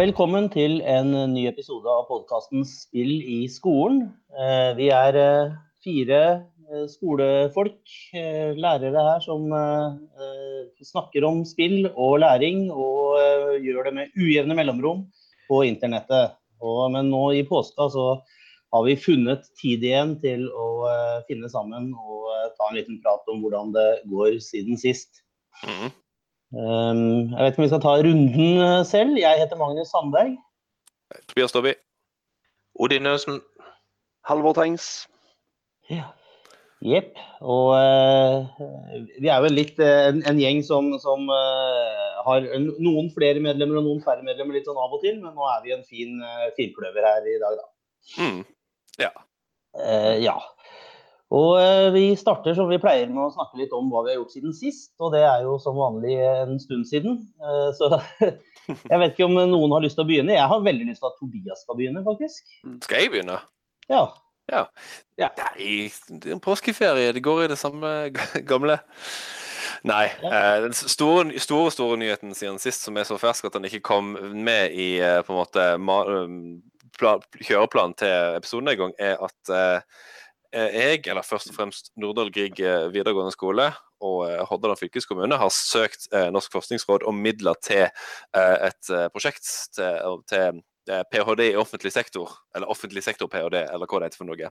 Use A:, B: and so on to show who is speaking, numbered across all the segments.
A: Velkommen til en ny episode av podkasten Spill i skolen. Eh, Vi er eh, fire skolefolk, eh, lærere her, som eh, eh, snakker om spill og læring, og eh, gjør det med ujevne mellomrom på internettet. Og, men nå i påska så har vi funnet tid igjen til å eh, finne sammen og eh, ta en liten prat om hvordan det går siden sist.
B: Mm.
A: Um, jeg vet ikke om vi skal ta runden eh, selv. Jeg heter Magnus Sandberg.
B: Tobias Dobby.
C: Odin Nøsen.
D: Halvor Tengs.
A: Ja. Jepp. Og uh, vi er vel litt uh, en, en gjeng som, som uh, har en, noen flere medlemmer og noen færre medlemmer litt sånn av og til, men nå er vi en fin firkløver her i dag, da.
B: Mm. Ja.
A: Ja. Og vi starter som vi pleier med å snakke litt om hva vi har gjort siden sist, og det er jo som vanlig en stund siden. Så jeg vet ikke om noen har lyst til å begynne. Jeg har veldig lyst til at Tobias skal begynne, faktisk.
B: Skal jeg begynne?
A: Ja.
B: Nei, det er en påskeferie. Det går i det samme gamle. Nei. Eh, den store, store store nyheten siden sist som er så fersk at den ikke kom med i eh, på en måte um, pla kjøreplanen til episoden engang, er at eh, jeg, eller først og fremst Nordahl Grieg videregående skole og Hordaland fylkeskommune har søkt Norsk forskningsråd om midler til et prosjekt til, til ph.d. i offentlig sektor, eller offentlig sektor-ph.d., eller hva det heter for noe.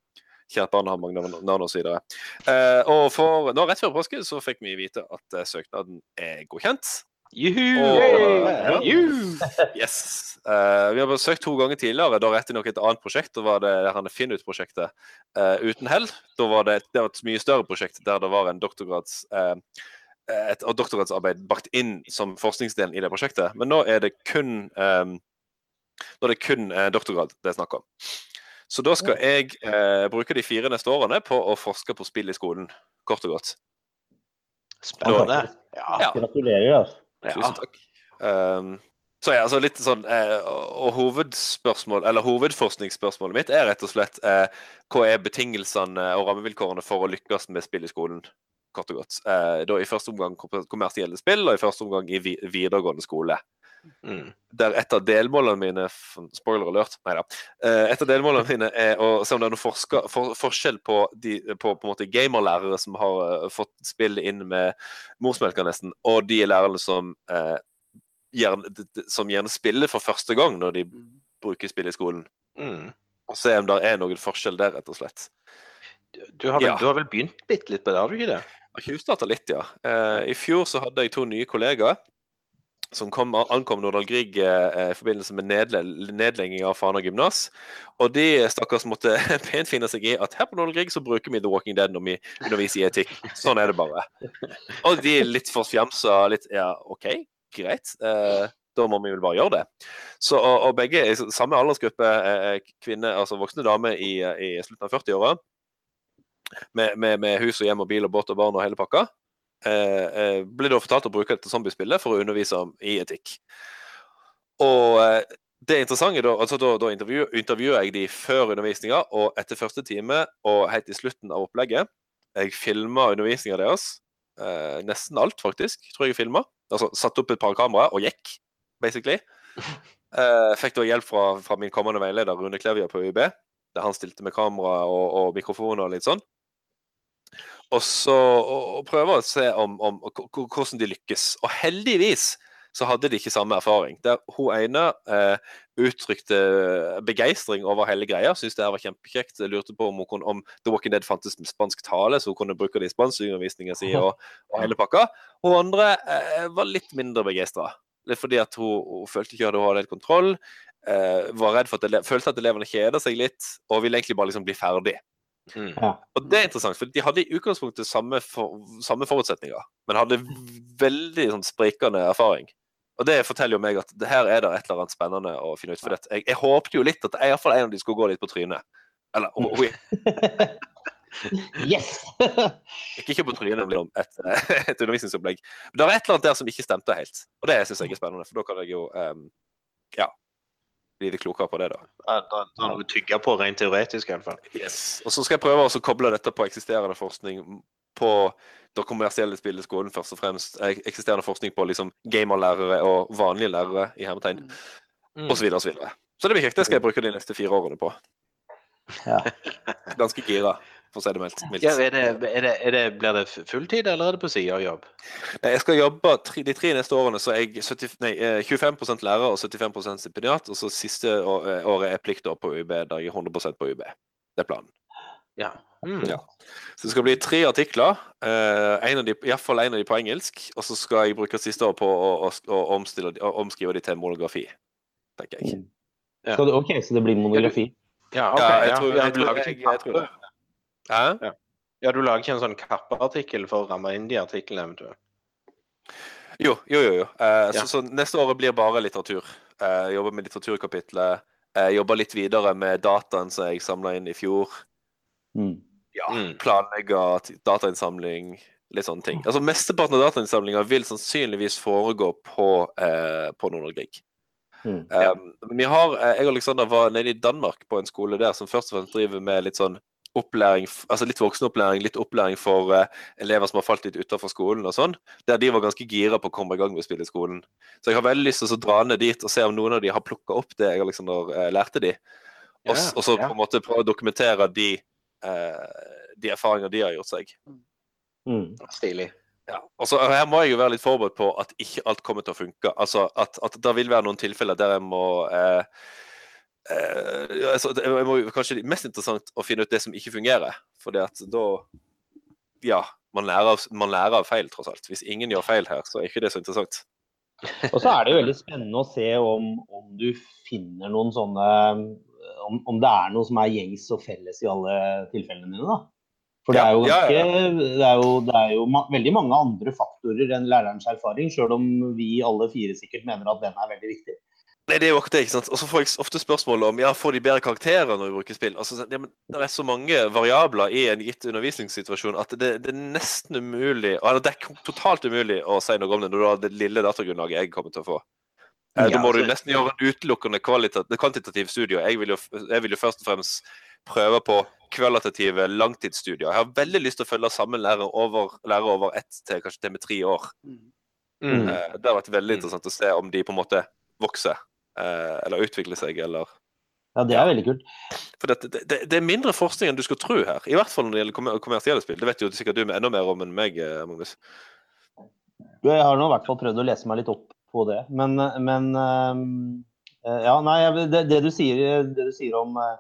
B: Kjært barn har mange navn- osv. Uh, og for, nå rett før påske så fikk vi vite at eh, søknaden er godkjent.
C: Juhu!
B: Og-
C: Ja.
B: Yes. Eh, vi har besøkt to ganger tidligere, da riktignok et annet prosjekt. Da var det han Finn-ut-prosjektet eh, uten hell. Da var det, det var et mye større prosjekt der det var en doktorgrads, eh, et doktorgradsarbeid bakt inn som forskningsdelen i det prosjektet. Men nå er det kun, eh, nå er det kun eh, doktorgrad det er snakk om. Så da skal jeg eh, bruke de fire neste årene på å forske på spill i skolen. Kort og godt.
C: Spennende. Ja.
B: Ja.
A: Gratulerer, altså.
C: ja.
B: Tusen takk. Um, så ja, altså litt sånn eh, og hovedspørsmål, eller Hovedforskningsspørsmålet mitt er rett og slett eh, hva er betingelsene og rammevilkårene for å lykkes med spill i skolen? Kort og godt. Eh, da I første omgang kom- kommersielle spill, og i første omgang i videregående skole.
C: Mm.
B: Der et av delmålene mine Spoiler alert, nei da. Eh, et av delmålene mine er å se om det er noen forsker, for, forskjell på, de, på, på gamerlærere som har uh, fått spillet inn med morsmelka nesten, og de lærerne som uh, gjerne, som gjerne spiller for første gang når de bruker spill i skolen.
C: Mm.
B: Og se om det er noen forskjell der, rett og slett.
C: Du, du, har vel,
B: Ja.
C: du har vel begynt litt, litt på det, har du ikke det?
B: Jeg har tjuvstarta litt, ja. Uh, I fjor så hadde jeg to nye kollegaer som kom, ankom Nordahl Grieg eh, i forbindelse med nedle nedlegging av Fana gymnas. Og de stakkars måtte pent finne seg i at her på Nordahl Grieg så bruker vi The Walking Dead når vi underviser i etikk. Sånn er det bare. Og de er litt for fjamsa. Litt ja, OK, greit. Eh, da må vi vel bare gjøre det. Så, og, og begge i samme aldersgruppe, eh, kvinne, altså voksne damer i, i slutten av 40-åra. Med, med, med hus og hjem og bil og båt og barn og hele pakka eh, eh, ble da fortalt å bruke dette zombiespillet for å undervise om i etikk. Og eh, det interessante da, altså da, da intervjuer, intervjuer jeg de før undervisninga og etter første time og helt i slutten av opplegget. Jeg filma undervisninga deres. Eh, nesten alt, faktisk, tror jeg jeg filma. Altså satte opp et par kameraer og gikk, basically. Eh, fikk da hjelp fra, fra min kommende veileder Rune Klevja på UiB, der han stilte med kamera og, og mikrofon og litt sånn. Og så og, prøve å se om, om hvordan de lykkes. Og heldigvis så hadde de ikke samme erfaring. Der hun ene eh, uttrykte begeistring over hele greia, syntes det her var kjempekjekt. Lurte på om, kunne, om The Walking Dead fantes med spansk tale, så hun kunne bruke det i spanskundervisninga si og, og hele pakka. Hun andre eh, var litt mindre begeistra. Litt fordi at hun, hun følte ikke at hun hadde helt kontroll. Eh, var redd for at følte at elevene kjeder seg litt, og ville egentlig bare liksom bli ferdig.
C: Mm.
B: Og det er interessant, for de hadde i utgangspunktet samme, for, samme forutsetninger, men hadde veldig sånn sprikende erfaring. Og det forteller jo meg at det her er det et eller annet spennende å finne ut. For det. Jeg, jeg håpte jo litt at jeg, i hvert fall en av de skulle gå litt på trynet. Eller oh, hun,
A: Yes!
B: ikke, ikke på trynet om et, et undervisningsopplegg. Men det er et eller annet der som ikke stemte helt. Og det syns jeg er spennende, for da kan jeg jo um, ja, bli litt klokere på det, da.
C: Ja, Da da har du tygga på rent teoretisk, i hvert fall.
B: Yes. Og så skal jeg prøve å koble dette på eksisterende forskning på det kommersielle spillet i skolen, først og fremst. Eh, Eksisterende forskning på liksom gamerlærere og vanlige lærere i hermetegn,
C: Mm.
B: osv. osv. Så, videre. så det blir kjekt. Det skal jeg bruke de neste fire årene på.
A: Ja.
B: Ganske gira, for å si det mildt.
C: Ja, er det, er det, er det, blir det fulltid, eller er det på sida av jobb?
B: Nei, Jeg skal jobbe tre, de tre neste årene, så er jeg 70, nei, eh, 25 lærer og 75% stipendiat. Og så siste eh, året er pliktår på UiB, der jeg er 100% på UiB. Det er planen.
C: Ja. Mm.
B: Ja. Så det skal bli tre artikler. Uh, en av de, Iallfall en av de på engelsk. Og så skal jeg bruke siste år på å, å, å, omstille, å omskrive de til monografi, tenker jeg.
C: Ja.
A: Skal du, OK, så det blir monografi?
C: Ja, ok.
B: Ja, jeg
C: ja,
B: tror-
C: ja,
B: jeg jeg- jeg tror det. Hæ?
C: Ja, du lager ikke en sånn kappeartikkel for å ramme inn de artiklene eventuelt?
B: Jo, jo, jo. jo. Eh,
C: Ja.
B: så, så neste året blir bare litteratur. Eh, jobber med litteraturkapitlet. Eh, jobber litt videre med dataen som jeg samla inn i fjor.
A: Mm.
B: Ja,
C: Mm.
B: Planlegge datainnsamling, litt sånne ting. Altså Mesteparten av datainnsamlinga vil sannsynligvis foregå på, eh, på Nordre Grieg.
A: Mm.
B: Um, vi har, eh, jeg og Alexander var nede i Danmark på en skole der som først og fremst driver med litt sånn opplæring, altså litt voksenopplæring, litt opplæring for uh, elever som har falt litt utenfor skolen og sånn. Der de var ganske gira på å komme i gang med å spille i skolen. Så jeg har veldig lyst til å dra ned dit og se om noen av de har plukka opp det jeg Alexander uh, lærte de. Og,
C: Ja,
B: og så
C: ja.
B: på en måte prøve å dokumentere de, uh, de erfaringer de har gjort seg.
A: Mm.
C: Stilig.
B: Ja. Og så Her må jeg jo være litt forberedt på at ikke alt kommer til å funke. Altså at, at det vil være noen tilfeller der jeg må eh, eh, altså, det må jo Kanskje mest interessant å finne ut det som ikke fungerer. For da Ja, man lærer, av, man lærer av feil, tross alt. Hvis ingen gjør feil her, så er ikke det så interessant.
A: Og så er det jo veldig spennende å se om, om du finner noen sånne om, om det er noe som er gjengs og felles i alle tilfellene dine, da. For det er jo ganske. Det er jo, det er jo ma veldig mange andre faktorer enn lærerens erfaring, sjøl om vi alle fire sikkert mener at den er veldig viktig.
B: Nei, det er jo det, ikke sant. Og så får jeg ofte spørsmål om ja, får de bedre karakterer når vi bruker spill. Altså, ja, men Det er så mange variabler i en gitt undervisningssituasjon at det, det er nesten umulig eller det er totalt umulig å si noe om det når du har det lille datagrunnlaget jeg kommer til å få. Eh,
C: Ja,
B: da må du
C: altså-
B: nesten gjøre en utelukkende kvantitativ studie. Jeg vil, jo, jeg vil jo først og fremst prøve på kvalitative langtidsstudier. Jeg har veldig lyst til å følge samme lærer over, lærer over ett til kanskje til med tre år.
C: Mm.
B: Eh, Det har vært veldig
C: Mm.
B: interessant å se om de på en måte vokser eller utvikle seg, eller
A: Ja, det er veldig kult.
B: For det, det, det, er mindre forskning enn du skulle tro her. I hvert fall når det gjelder kommer- kommersielle spill. Det vet jo sikkert du med enda mer om enn meg, eh, Magnus.
A: Jeg har nå i hvert fall prøvd å lese meg litt opp på det. Men, men eh, ja, nei, det, det, du sier, det du sier om, eh,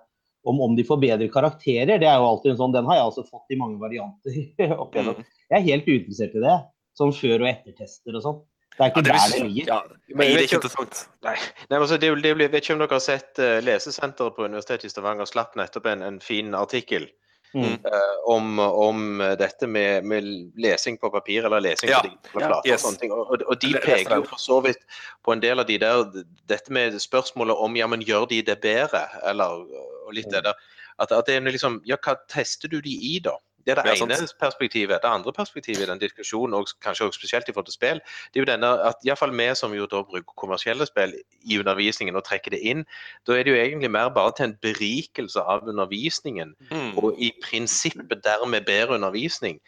A: om om de får bedre karakterer, det er jo alltid en sånn, den har jeg altså fått i mange varianter. opp igjennom.
B: Mm.
A: Jeg er helt uinteressert i det. Sånn før- og ettertester og sånn. Det er
B: Ja,
A: ikke
B: det,
A: der
B: er,
A: det ligger.
B: ja,
C: Men
B: det er ikke interessant.
C: Nei, Nei men altså, det, det, jeg vet ikke om dere har sett uh, Lesesenteret på Universitetet i Stavanger slapp nettopp en, en fin artikkel
A: Mm.
C: Uh, om, om dette med, med lesing på papir eller lesing
B: Ja,
C: på digitale
B: ja,
C: flater.
B: yes.
C: og sånne ting. Og, og, de peker jo for så vidt på en del av de der Dette med spørsmålet om ja, men gjør de det bedre, eller og litt det der. At, at det er liksom Ja, hva tester du de i, da? Det er det ene
B: sant.
C: perspektivet. Det andre perspektivet i den diskusjonen, og kanskje også spesielt i forhold til spill, det er jo denne at iallfall vi som jo da bruker kommersielle spill i undervisningen og trekker det inn, da er det jo egentlig mer bare til en berikelse av undervisningen,
B: Mm.
C: og i prinsippet dermed bedre undervisning.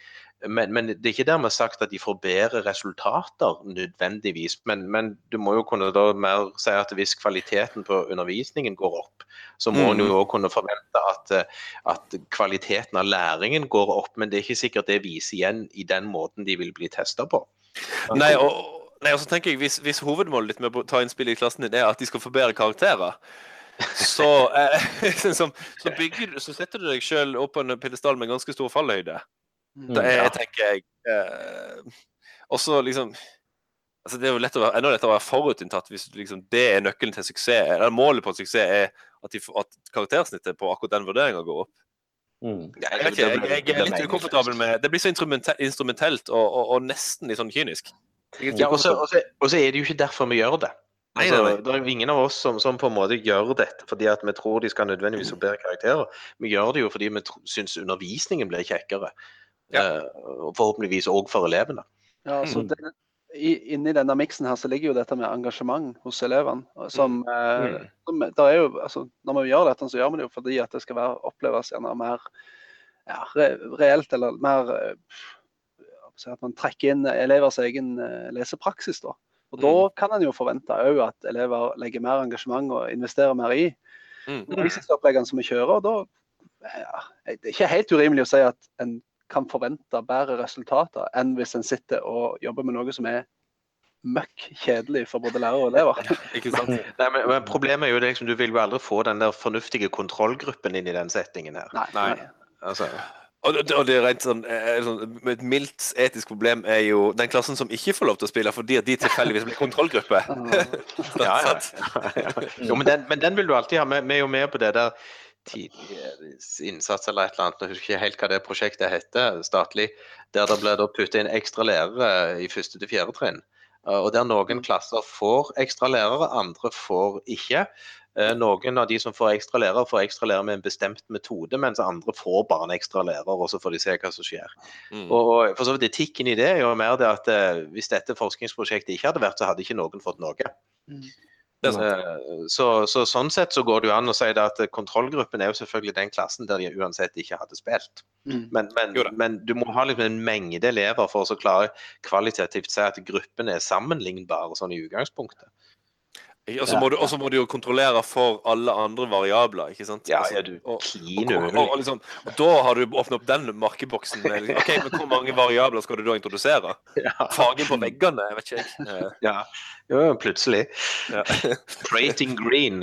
C: Men, men det er ikke dermed sagt at de får bedre resultater nødvendigvis. Men, men du må jo kunne da mer si at hvis kvaliteten på undervisningen går opp, så må en
B: Mm.
C: jo også kunne forvente at, at kvaliteten av læringen går opp. Men det er ikke sikkert det viser igjen i den måten de vil bli testa på.
B: Nei, og, nei, og så tenker jeg hvis, hvis hovedmålet ditt med å ta inn spill i klassen din er at de skal få bedre karakterer, så, eh, så, så, bygger, så setter du deg sjøl opp på en pedestal med ganske stor fallhøyde. Det er,
C: Ja.
B: tenker jeg. Eh, også liksom altså Det er jo lett å være, enda lettere å være forutinntatt hvis liksom, det er nøkkelen til suksess. Eller målet på suksess er at, de, at karaktersnittet på akkurat den vurderinga går opp.
A: Mm.
B: Jeg, jeg, jeg, jeg er litt ukomfortabel med Det blir så instrumentelt og, og, og nesten litt sånn kynisk. Er
C: Ja, og så- og så og så er det jo ikke derfor vi gjør det.
B: Nei,
C: Altså,
B: nei, nei.
C: Det er jo ingen av oss som, som på en måte gjør dette fordi at vi tror de skal nødvendigvis få bedre karakterer. Vi gjør det jo fordi vi syns undervisningen blir kjekkere.
B: Ja.
C: Eh, forhåpentligvis òg for elevene.
D: Ja, så
B: Mm.
D: det, i, Inni denne miksen her så ligger jo dette med engasjement hos elevene. Som, eh,
C: Mm.
D: som er jo, altså, når vi gjør dette, så gjør vi det jo fordi at det skal være, oppleves gjerne mer ja, reelt, eller mer eh, At man trekker inn elevers egen eh, lesepraksis. da. Og Da kan en jo forvente òg at elever legger mer engasjement og investerer mer i
B: Mm.
D: undervisningsoppleggene som vi kjører. og da ja, Det er ikke helt urimelig å si at en kan forvente bedre resultater enn hvis en sitter og jobber med noe som er møkk kjedelig for både lærere og elever.
B: Ikke sant?
C: Nei, men, men Problemet er jo at liksom, du vil jo aldri få den der fornuftige kontrollgruppen inn i den settingen her.
D: Nei.
B: Nei.
C: Altså,
B: Og, det- og det er rent sånn, eh, sånn med Et mildt etisk problem er jo den klassen som ikke får lov til å spille fordi at de tilfeldigvis blir kontrollgruppe.
C: ja, ja, ja, ja. Jo, men den, men den vil du alltid ha. Vi vi er jo med på det der tidlig innsats eller et eller annet. Jeg husker ikke helt hva det prosjektet heter, statlig. Der det ble puttet inn ekstra lærere i første til fjerde trinn. Eh, Og der noen klasser får ekstra lærere, andre får ikke. Eh, Noen av de som får ekstra lærere, får ekstra lærere med en bestemt metode, mens andre får bare en ekstra lærer, og så får de se hva som skjer.
B: Mm.
C: Og, for så vidt Etikken i det er jo mer det at eh, hvis dette forskningsprosjektet ikke hadde vært, så hadde ikke noen fått noe. Eh, Så, så sånn sett så går det jo an å si det at kontrollgruppen er jo selvfølgelig den klassen der de uansett ikke hadde spilt.
D: Mm.
C: Men, men, men du må ha liksom en mengde elever for å så klare kvalitativt si at gruppene er sammenlignbare sånn i utgangspunktet.
B: Og så må, du- må du jo kontrollere for alle andre variabler, ikke sant?
C: Ja,
B: Altså,
C: ja, du
B: og, og, og, liksom, og da har du åpnet opp den markeboksen. liksom, Ok, men Hvor mange variabler skal du da introdusere?
C: Ja.
B: Fargen på veggene? Jeg vet ikke. jeg.
C: Ja. Jo, plutselig.
B: Ja.
C: Prating green.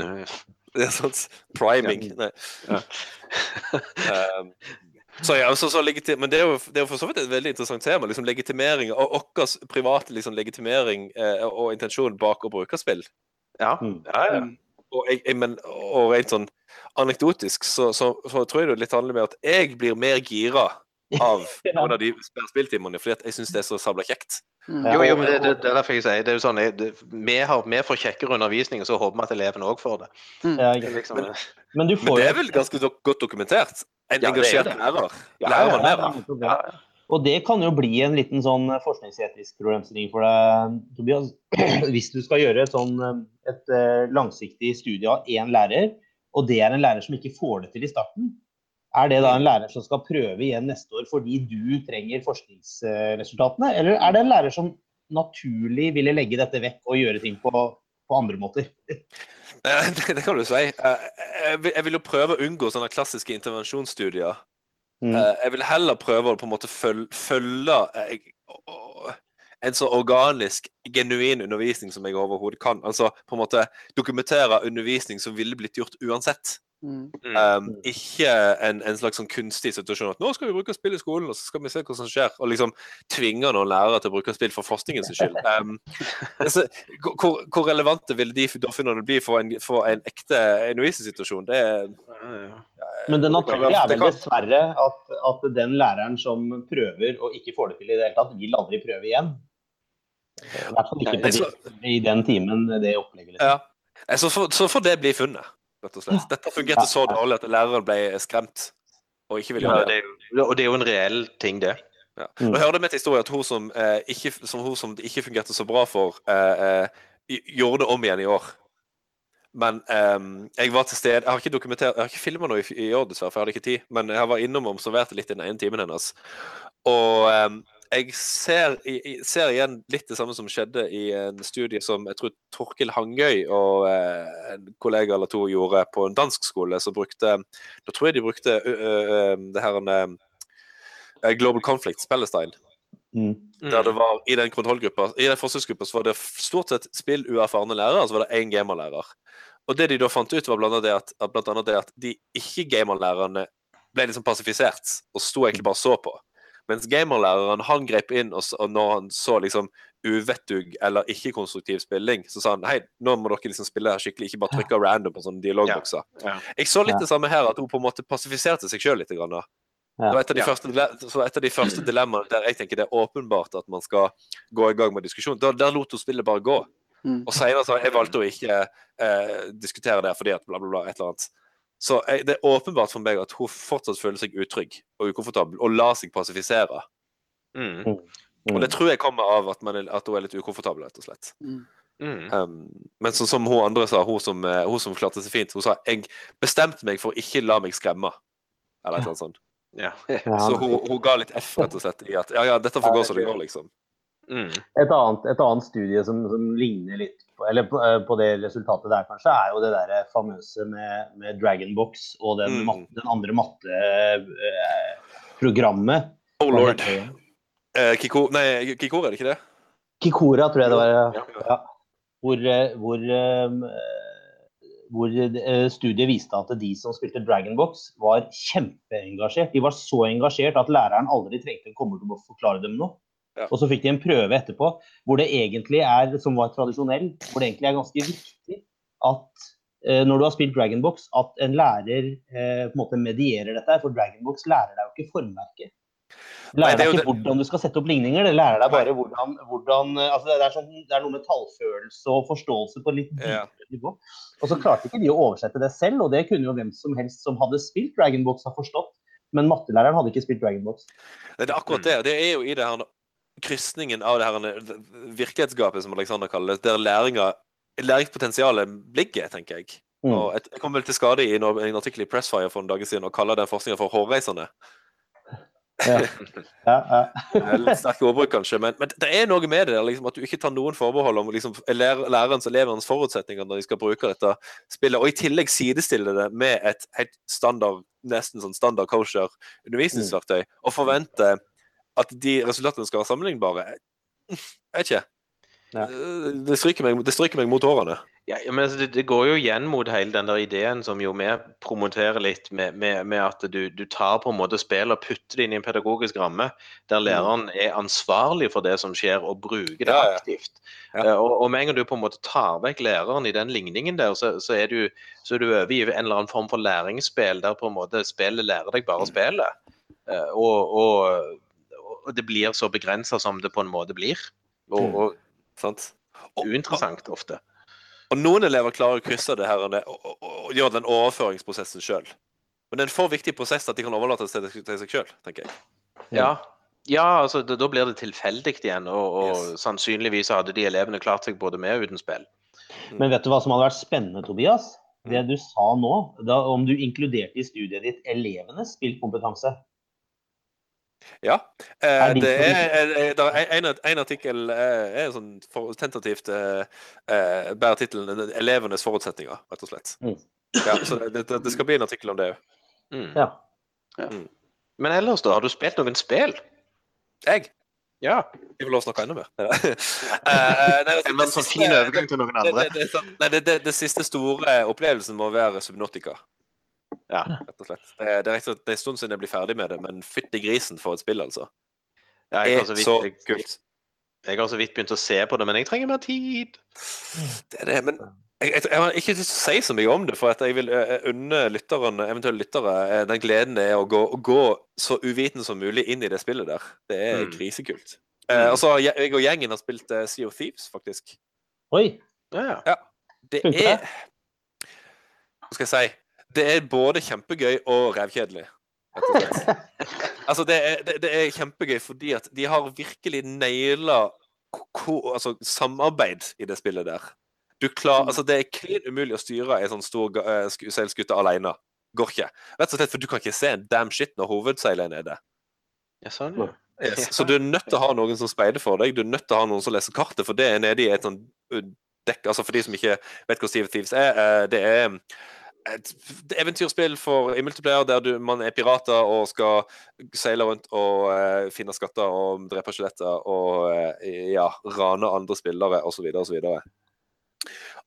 B: Det er sånn priming. Nei.
C: Ja.
B: Um, så ja, så, så Men det er, jo, det er jo for så vidt et veldig interessant tema. liksom Legitimering og vår private liksom, legitimering eh, og intensjon bak å bruke spill.
C: Ja,
A: Mm.
C: ja, ja.
B: Og, jeg, jeg, men, og rent sånn anekdotisk så, så, så tror jeg det litt handler med at jeg blir mer gira av
A: Ja.
B: noen av de spilltimene fordi at jeg syns det er så sabla kjekt.
D: Mm.
A: Ja.
C: Jo, jo, men det, det, det er derfor jeg sier det er jo sånn, jeg- det, vi, har, vi får kjekkere undervisning, og så håper vi at elevene òg får det.
A: Ja,
C: liksom,
A: Men du
B: Men det er vel ganske godt dokumentert? En
C: Ja, er
B: engasjert
C: det.
B: lærer.
C: Ja,
B: Lærer
C: ja,
B: man mer
A: Ja,
B: av.
A: Og det kan jo bli en liten sånn forskningsetisk problemstilling for deg, Tobias. Hvis du skal gjøre et, sånn, eh, et eh, langsiktig studie av én lærer, og det er en lærer som ikke får det til i starten, er det da en lærer som skal prøve igjen neste år fordi du trenger forskningsresultatene, eller er det en lærer som naturlig ville legge dette vekk og gjøre ting på, på andre måter?
B: Eh, Det, kan du si. Eh, jeg vil jo prøve å unngå sånne klassiske intervensjonsstudier.
A: Mm.
B: Eh, Jeg vil heller prøve å på en måte følge, følge eh, en så organisk, genuin undervisning som jeg overhodet kan. Altså på en måte dokumentere undervisning som ville blitt gjort uansett.
D: Mm.
B: Um, ikke en, en slags sånn kunstig situasjon at nå skal vi bruke spill i skolen, og så skal vi se hva som skjer. Og liksom tvinge noen lærere til å bruke spill for forskningens skyld. Um, altså, hvor, hvor relevante vil de doffinene bli for en, for en ekte undervisningssituasjon? Det er
C: Ja.
A: Men det naturlige er vel dessverre at, at den læreren som prøver og ikke får det til i det hele tatt, vil aldri prøve igjen. I hvert fall ikke på de, i den timen det opplegget. Liksom.
B: Ja. Så får, så får det bli funnet, rett og slett. Dette fungerte så dårlig at læreren ble skremt og ikke ville
C: Ja,
B: gjøre det.
C: Ja, er og det er jo en reell ting, det.
B: Ja.
A: Mm.
B: Og jeg hørte med til historie at hun som, eh, ikke, som hun som det ikke fungerte så bra for, eh, eh, gjorde det om igjen i år. Men ehm, jeg var til stede Jeg har ikke dokumentert, jeg har ikke filma noe i, i år, dessverre, for jeg hadde ikke tid. Men jeg var innom og observerte litt i den ene timen hennes. Og ehm, jeg ser, i, i, ser igjen litt det samme som skjedde i en studie som jeg tror Torkil Hangøy og eh, en kollega eller to gjorde på en dansk skole. som brukte, Da tror jeg de brukte ø, ø, ø, det her en, eh, Global Conflict, Palestine.
A: Mm.
B: Der det var I den kontrollgruppa I den forsøksgruppa så var det stort sett spill uerfarne lærere, og så var det én gamerlærer. Og det de da fant ut, var blant annet det at, at, annet det at de ikke-gamerlærerne ble liksom pasifisert og sto egentlig bare og så på. Mens gamerlæreren han grep inn, og, og når han så liksom uvettug eller ikke-konstruktiv spilling, så sa han hei, nå må dere liksom spille her skikkelig, ikke bare trykke random på sånne dialogbokser.
C: Ja.
B: Jeg så litt
A: Ja.
B: det samme her, at hun på en måte pasifiserte seg sjøl litt. Grann, da.
A: Ja.
B: Det var et av de
C: Ja.
B: første, de første dilemmaene der jeg tenker det er åpenbart at man skal gå i gang med diskusjon. Der, der lot hun spillet bare gå.
D: Mm.
B: Og senere så jeg valgte å ikke eh, diskutere det fordi at bla, bla, bla, et eller annet. Så jeg, det er åpenbart for meg at hun fortsatt føler seg utrygg og ukomfortabel, og lar seg pasifisere.
C: Mm.
B: Og det tror jeg kommer av at, man er, at hun er litt ukomfortabel, rett og slett.
D: Mm.
C: Mm.
B: Um, men så, som hun andre sa, hun som, eh, hun som klarte seg fint, hun sa jeg bestemte meg for å ikke la meg skremme. Eller annet sånt.
C: Ja.
A: Ja,
B: Så hun, hun ga litt F, rett og slett, i at ja, ja, dette får gå som det går, liksom.
C: Mm.
A: Et annet, et annet studie som, som ligner litt på, eller på, eh, på det resultatet der, kanskje, er jo det der famøse med, med Dragonbox og den,
B: Mm.
A: mat, den andre matteprogrammet.
B: Oh lord. Eh, Kiko, nei, Kikora, er det ikke det?
A: Kikora, tror jeg det var.
C: Ja.
A: Ja. Hvor, eh, hvor, eh, hvor eh, studiet viste at de som spilte Dragonbox, var kjempeengasjert. De var så engasjert at læreren aldri trengte å komme til å forklare dem noe.
B: Ja.
A: Og så fikk de en prøve etterpå hvor det egentlig er, som var tradisjonell, hvor det egentlig er ganske viktig at eh, når du har spilt Dragonbox, at en lærer eh, på en måte medierer dette. For Dragonbox lærer deg jo ikke formverket. Det
B: Nei,
A: lærer
B: det er
A: deg ikke hvordan du skal sette opp ligninger, det lærer deg bare hvordan, hvordan eh, altså det, er sånn, det er noe med tallfølelse og forståelse på litt
B: Ja.
A: dypere nivå. Og så klarte ikke de å oversette det selv, og det kunne jo hvem som helst som hadde spilt Dragonbox ha forstått. Men mattelæreren hadde ikke spilt Dragonbox.
B: Det er akkurat det. Det er jo i det her krysningen av det her virkelighetsgapet, som Alexander kaller det, der læringa læringspotensialet ligger, tenker jeg.
A: Mm.
B: Og jeg kom vel til skade i en, en artikkel i Pressfire for en dag siden og kaller den forskninga for hårreisende.
A: Ja. Ja, ja.
B: Litt sterke ordbruk, kanskje, men, men det er noe med det liksom, at du ikke tar noen forbehold om liksom, lærerens og elevenes forutsetninger når de skal bruke dette spillet, og i tillegg sidestille det med et helt standard, nesten sånn standard kosher undervisningsverktøy, og forvente at de resultatene skal være sammenlignbare. Jeg vet ikke.
A: Ja.
B: Det, stryker meg, det stryker meg mot årene.
C: Ja, men altså, det, det går jo igjen mot hele den der ideen som jo vi promoterer litt, med, med, med at du, du tar på en måte spillet og putter det inn i en pedagogisk ramme, der læreren er ansvarlig for det som skjer, og bruker det
B: Ja, ja.
C: aktivt.
B: Ja.
C: Eh, Og, og med en gang du på en måte tar vekk læreren i den ligningen der, så, så, er, du, så er du over i en eller annen form for læringsspill, der på en måte spillet lærer deg bare spillet. Eh, Og, og, og det blir så begrensa som det på en måte blir. Og,
B: Mm.
C: og
B: Sant? Og,
C: uinteressant ofte.
B: og noen elever klarer å krysse det her og, og, og, og gjøre den overføringsprosessen sjøl. Men det er en for viktig prosess at de kan overlate det til, seg sjøl, tenker jeg.
C: Ja, ja altså da, da blir det tilfeldig igjen, og, og
B: Yes.
C: sannsynligvis hadde de elevene klart seg både med og uten spill.
A: Men vet du hva som hadde vært spennende, Tobias? Det
B: Mm.
A: du sa nå, da, om du inkluderte i studiet ditt elevenes spillkompetanse.
B: Ja. Eh, det er, er, en, en artikkel eh, er sånn for, tentativt eh, eh, bærer tittelen 'Elevenes forutsetninger', rett og slett.
A: Mm.
B: Ja, så det, det, det skal bli en artikkel om det òg.
C: Mm.
A: Ja.
C: Men ellers, da? Har du spilt noen spill?
B: Jeg?
C: Ja.
B: Vi får lov å snakke enda mer. Eh,
C: var en sånn fin overgang til noen andre.
B: sånn- det, det, det siste store opplevelsen må være Subnotica.
C: Ja.
B: Rett og slett. Det, er- det er rett og slett det er en stund siden jeg blir ferdig med det, men fytti grisen for et spill, altså.
C: Ja, jeg,
B: er
C: har så vidt,
B: så
C: jeg,
B: kult.
C: jeg har så vidt begynt å se på det, men jeg trenger mer tid.
B: Det er det, men jeg, jeg, jeg har ikke lyst til å si så mye om det, for at jeg vil eh, unne lytteren, eventuelle lyttere eh, den gleden det er å gå, å gå så uviten som mulig inn i det spillet der. Det er
C: Mm.
B: grisekult. Eh, altså, jeg jeg og gjengen har spilt eh, Sea of Thieves, faktisk.
A: Oi!
C: Ja, ja.
A: ja det?
B: er Hva skal jeg si? Det er både kjempegøy og rævkjedelig. slett. Altså, det er, det, det er kjempegøy fordi at de har virkelig naila altså, samarbeid i det spillet der. Du klar, altså, det er klin umulig å styre ei sånn stor uh, eh, sku- seilskute alene. Går ikke. Rett og slett for du kan ikke se en damn shit når hovedseilet er nede.
C: ja sånn, ja.
B: Yes. Så du er nødt til å ha noen som speider for deg. Du er nødt til å ha noen som leser kartet, for det er nede i et sånn uh, dekk. Altså For de som ikke vet hva Steve Thieves er, eh, det er et eventyrspill for i multiplayer der du, man er pirater og skal seile rundt og uh, finne skatter og drepe skjeletter og uh, ja, rane andre spillere osv. osv.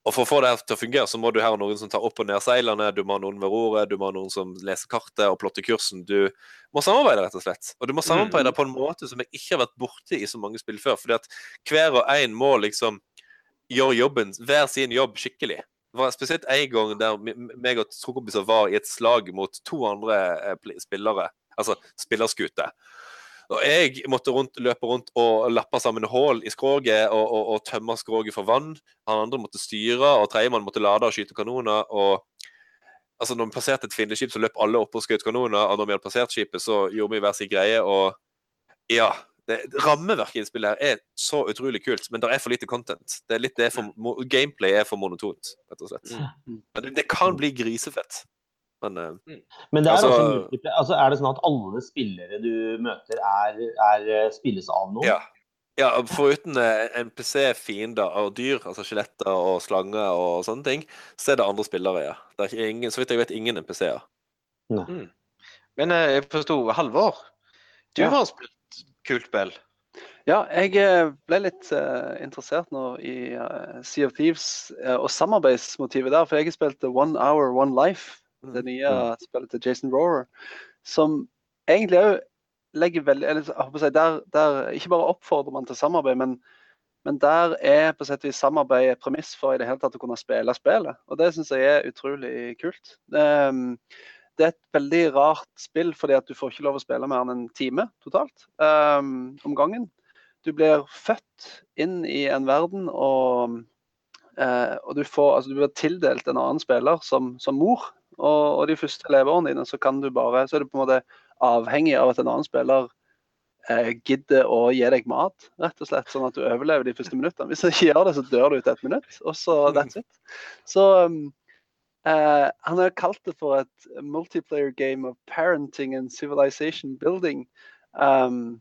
B: Og for å få det her til å fungere, så må du her ha noen som tar opp og ned seilene, du må ha noen ved roret, du må ha noen som leser kartet og plotter kursen. Du må samarbeide, rett og slett. Og du må samarbeide på en måte som jeg ikke har vært borti i så mange spill før. fordi at hver og en må liksom gjøre jobben, hver sin jobb skikkelig. Det var spesielt en gang der meg og to kompiser var i et slag mot to andre eh, spillere, altså spillerskute. Og jeg måtte rundt, løpe rundt og lappe sammen hull i skroget og, og, og tømme skroget for vann. Han andre måtte styre, og tredjemann måtte lade og skyte kanoner. og altså Når vi passerte et fiendeskip, så løp alle opp og skjøt kanoner. Og når vi hadde passert skipet, så gjorde vi hver sin greie. Og ja, det, rammeverket i spillet her er så utrolig kult, men det er for lite content. Det er litt det for, Gameplay er for monotont, rett og slett.
D: Mm.
B: Men det, det kan bli grisefett. Men uh,
A: Men det er,
B: Altså-
A: også altså, er det sånn at alle spillere du møter, er, er eh, spilles av noen?
B: ja. ja. Foruten uh, NPC-fiender og dyr, altså skjeletter og slanger og sånne ting, så er det andre spillere, ja. Det er ikke ingen, så vidt jeg vet, ingen NPC-er.
C: Men eh, jeg forsto, Halvor, du
D: Ja.
C: har spilt kult spill.
D: Ja, jeg eh, ble litt uh, interessert nå i uh, Sea of Thieves uh, og samarbeidsmotivet der. For jeg har spilt One Hour, One Life, det nye spillet til Jason Rorer, som egentlig òg legger veldig eller, jeg håper å si, der, der Ikke bare oppfordrer man til samarbeid, men, men der er på sett vis samarbeid et premiss for i det hele tatt å kunne spille spillet. Og det syns jeg er utrolig kult. Um, det er et veldig rart spill, fordi at du får ikke lov å spille mer enn en time totalt um, om gangen. Du blir født inn i en verden, og, uh, og du, får, altså, du blir tildelt en annen spiller som, som mor. Og, og de første leveårene dine så bare, så er du på en måte avhengig av at en annen spiller eh, gidder å gi deg mat, rett og slett, sånn at du overlever de første minuttene. Hvis du ikke gjør det, så dør du etter et minutt, og så that's it. Så um, eh, han har kalt det for et multiplayer game of parenting and civilization building. Um,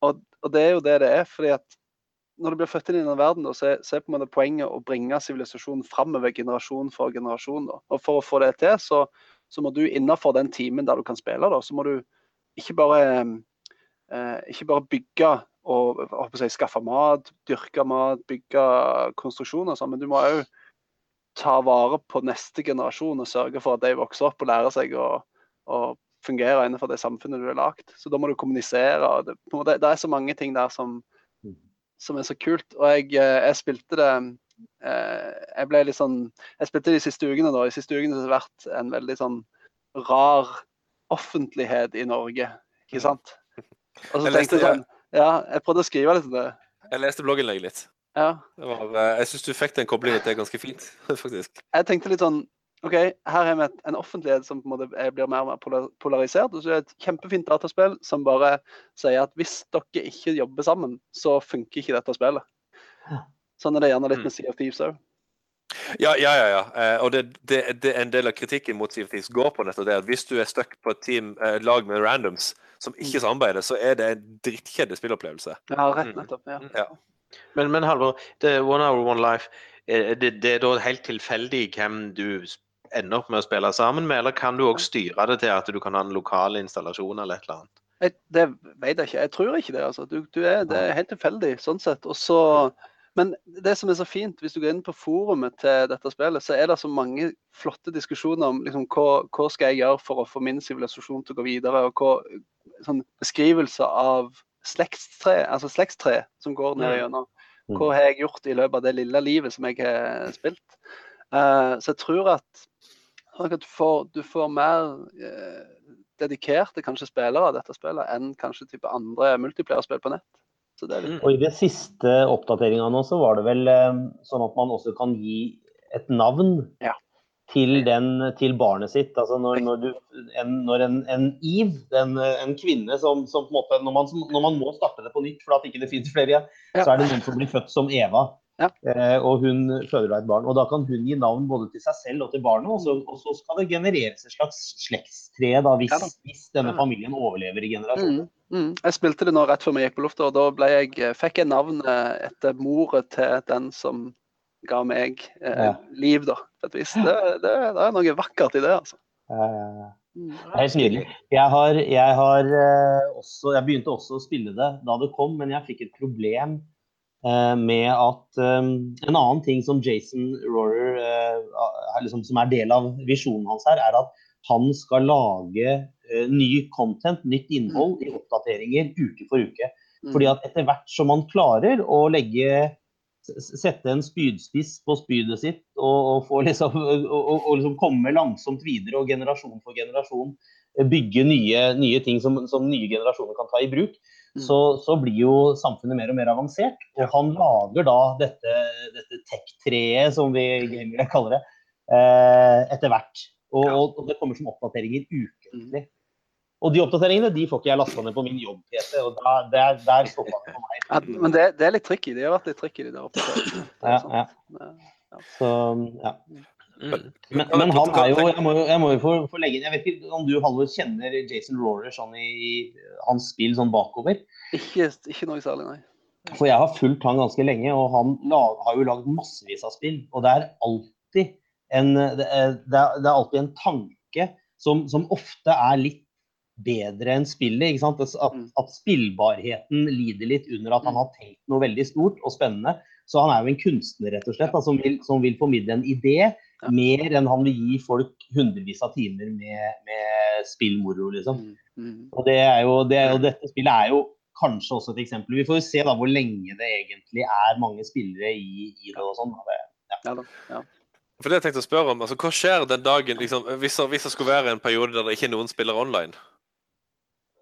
D: og, og det er jo det det er, fordi at når du blir født inn i denne verden, så, er, så er på en måte poenget å bringe sivilisasjonen framover generasjon for generasjon. Da. Og for å få det til, så, så må du innenfor den timen der du kan spille, da, så må du ikke bare, eh, ikke bare bygge og si, skaffe mat, dyrke mat, bygge konstruksjoner, sånn, men du må òg ta vare på neste generasjon og sørge for at de vokser opp og lærer seg å, å fungere innenfor det samfunnet du har lagd. Så da må du kommunisere. og Det, måte, det er så mange ting der som, som er så kult. Og jeg, eh, jeg spilte det eh, Jeg ble litt sånn Jeg spilte de siste ukene, da. De siste ukene har det vært en veldig sånn rar offentlighet i Norge, ikke sant? Og så
B: Jeg
D: tenkte jeg sånn Ja, jeg prøvde å skrive litt om det.
B: Jeg leste blogginnlegget litt.
D: Ja.
B: Det var, eh, jeg syns du fikk den koblingen til ganske fint, faktisk.
D: jeg tenkte litt sånn OK, her har vi en offentlighet som på en måte blir mer og mer polarisert. Og så er det et kjempefint dataspill som bare sier at hvis dere ikke jobber sammen, så funker ikke dette spillet. Sånn er det gjerne litt
C: Mm.
D: med Sea of Thieves òg.
B: Ja, ja, ja. ja. Eh, og det, det, det en del av kritikken mot Sea of Thieves går på nettopp det at hvis du er stuck på et team, eh, lag med randoms som ikke samarbeider, så er det en drittkjedelig spillopplevelse.
D: Ja, rett
C: Mm.
D: nettopp. ja.
B: Ja.
C: Men, men Halvor, det er One Hour, One Life. Er det, det er da helt tilfeldig hvem du ender opp med å spille sammen med, eller kan du òg styre det til at du kan ha en lokal installasjon eller et eller annet?
D: Jeg, det vet jeg ikke. Jeg tror ikke det. altså. Du, du er, det er helt tilfeldig sånn sett. Også, men det som er så fint, hvis du går inn på forumet til dette spillet, så er det så mange flotte diskusjoner om liksom, hva, hva skal jeg gjøre for å få min sivilisasjon til å gå videre, og hva, sånn beskrivelser av slektstre, altså slektstre som går ned gjennom.
A: Mm.
D: Hva har jeg gjort i løpet av det lille livet som jeg har spilt? Uh, så jeg tror at, at du, får, du får mer uh, dedikerte kanskje spillere av dette spillet enn kanskje type andre multiplayerspill på nett. Så det litt,
A: Og i det siste oppdateringa nå, så var det vel uh, sånn at man også kan gi et navn
D: Ja.
A: Til, den, til barnet sitt. Altså når, når, du, en, når en, en Eve, en, en kvinne som, som på en måte når man, når man må starte det på nytt for at ikke det finnes flere igjen,
D: Ja.
A: så er det noen som blir født som Eva.
D: Ja.
A: Eh, og hun føder da et barn. Og da kan hun gi navn både til seg selv og til barnet, og så, og så skal det genereres et slags slektstre da, hvis,
D: Ja da.
A: hvis denne familien overlever i generasjoner.
D: mm, mm. Jeg spilte det nå rett før vi gikk på lufta, og da jeg, fikk jeg navnet etter moret til den som ga meg eh,
A: Ja.
D: liv, da, på et vis. Det, det, det er noe vakkert i det, altså.
A: Eh,
D: Mm.
A: Det er helt nydelig. Jeg, har, jeg, har eh, også, jeg begynte også å spille det da det kom, men jeg fikk et problem eh, med at eh, En annen ting som Jason Rorer, eh, liksom, som er del av visjonen hans her, er at han skal lage uh, ny content, nytt innhold i oppdateringer uke for uke.
D: Mm.
A: Fordi at etter hvert som man klarer å legge Sette en spydspiss på spydet sitt og, og, få liksom, og, og, liksom komme langsomt videre og generasjon for generasjon eh, bygge nye, nye ting som, som nye generasjoner kan ta i bruk,
D: Mm.
A: så, så blir jo samfunnet mer og mer avansert. Og han lager da dette, dette tech-treet, som vi gamere kaller det, eh, etter hvert. Og, det kommer som oppdateringer ukentlig. Og de oppdateringene de får ikke jeg lasta ned på min jobb-PC, og da, der, der stoppa det for meg.
D: Ja, men det, det er litt tricky. Det har vært litt tricky, de der oppdateringene. Er
A: Ja, ja.
D: Ja.
A: Så, ja.
C: Mm.
A: Men, men han er jo Jeg må jo, jeg må jo få, få legge inn Jeg vet ikke om du Halvor, kjenner Jason Rorer sånn i, i hans spill sånn bakover?
D: Ikke, ikke noe særlig, nei.
A: For jeg har fulgt han ganske lenge, og han la, har jo lagd massevis av spill. Og det er alltid en, er, det er det er alltid en tanke som, som ofte er litt bedre enn spillet. ikke sant? At,
D: Mm.
A: at spillbarheten lider litt under at han har tenkt noe veldig stort og spennende. Så han er jo en kunstner rett og slett, da, som, vil, som vil formidle en idé
D: Ja.
A: mer enn han vil gi folk hundrevis av timer med, med spillmoro. liksom.
D: Mm. Mm.
A: Og det er jo, det er jo, dette spillet er jo kanskje også et eksempel. Vi får jo se da hvor lenge det egentlig er mange spillere i, i det og sånn.
D: Ja. Ja. Ja.
B: For det jeg tenkte å spørre om, altså Hva skjer den dagen liksom, hvis, det- hvis det skulle være en periode der det ikke er noen spiller online?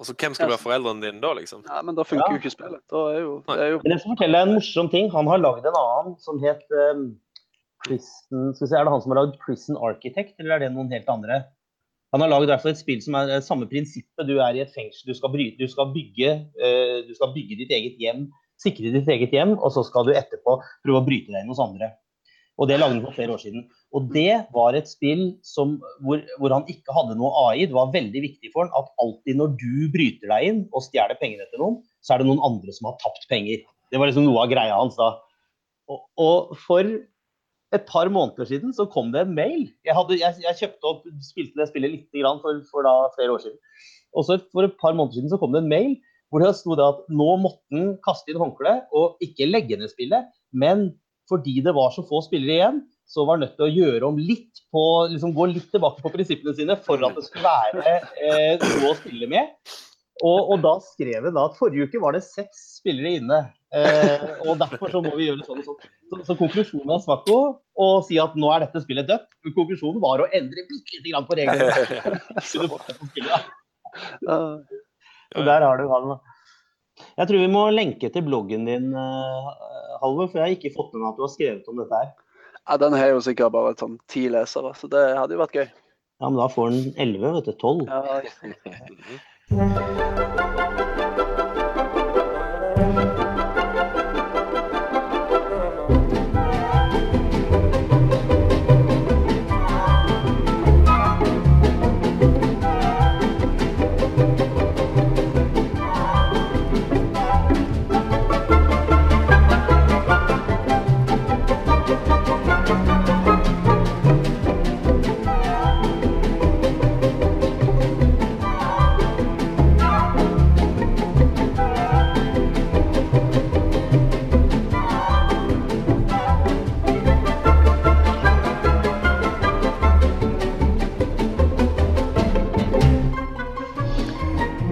B: Altså, Hvem skal være foreldrene dine da, liksom?
D: ja, men da funker
A: Ja.
D: jo ikke spillet. Da er jo, det er jo
A: Men jeg skal fortelle deg en morsom ting. Han har lagd en annen som het um, Prison skal vi se, Er det han som har lagd Prison Architect, eller er det noen helt andre? Han har lagd et spill som er samme prinsippet. Du er i et fengsel, du skal, bryte, du skal, bygge, uh, du skal bygge ditt eget hjem, sikre ditt eget hjem, og så skal du etterpå prøve å bryte deg inn hos andre. Og Det lagde han for flere år siden. Og Det var et spill som, hvor, hvor han ikke hadde noe AI. Det var veldig viktig for han at alltid når du bryter deg inn og stjeler pengene til noen, så er det noen andre som har tapt penger. Det var liksom noe av greia hans da. Og, og for et par måneder siden så kom det en mail. Jeg, hadde, jeg, jeg kjøpte opp, spilte det spillet litt grann for, for da flere år siden. Og så for et par måneder siden så kom det en mail hvor det sto at nå måtte han kaste inn håndkleet og ikke legge ned spillet, men fordi det var så få spillere igjen, så var nødt til å gjøre om litt på, liksom gå litt tilbake på prinsippene sine for at det skulle være eh, noe å spille med. Og, og da skrev han da at forrige uke var det seks spillere inne. Eh, og derfor så må vi gjøre sånn og sånn. Så, så konklusjonen av Svakko å si at nå er dette spillet dødt, konklusjonen var å endre bitte lite grann på reglene. Så der har du han. da. Jeg tror vi må lenke til bloggen din, eh, Halvor, for jeg har ikke fått med meg at du har skrevet om dette her.
D: ja, Den har jo sikkert bare sånn ti lesere, så det hadde jo vært gøy.
A: Ja, men da får den 11, vet du. 12.
D: Ja,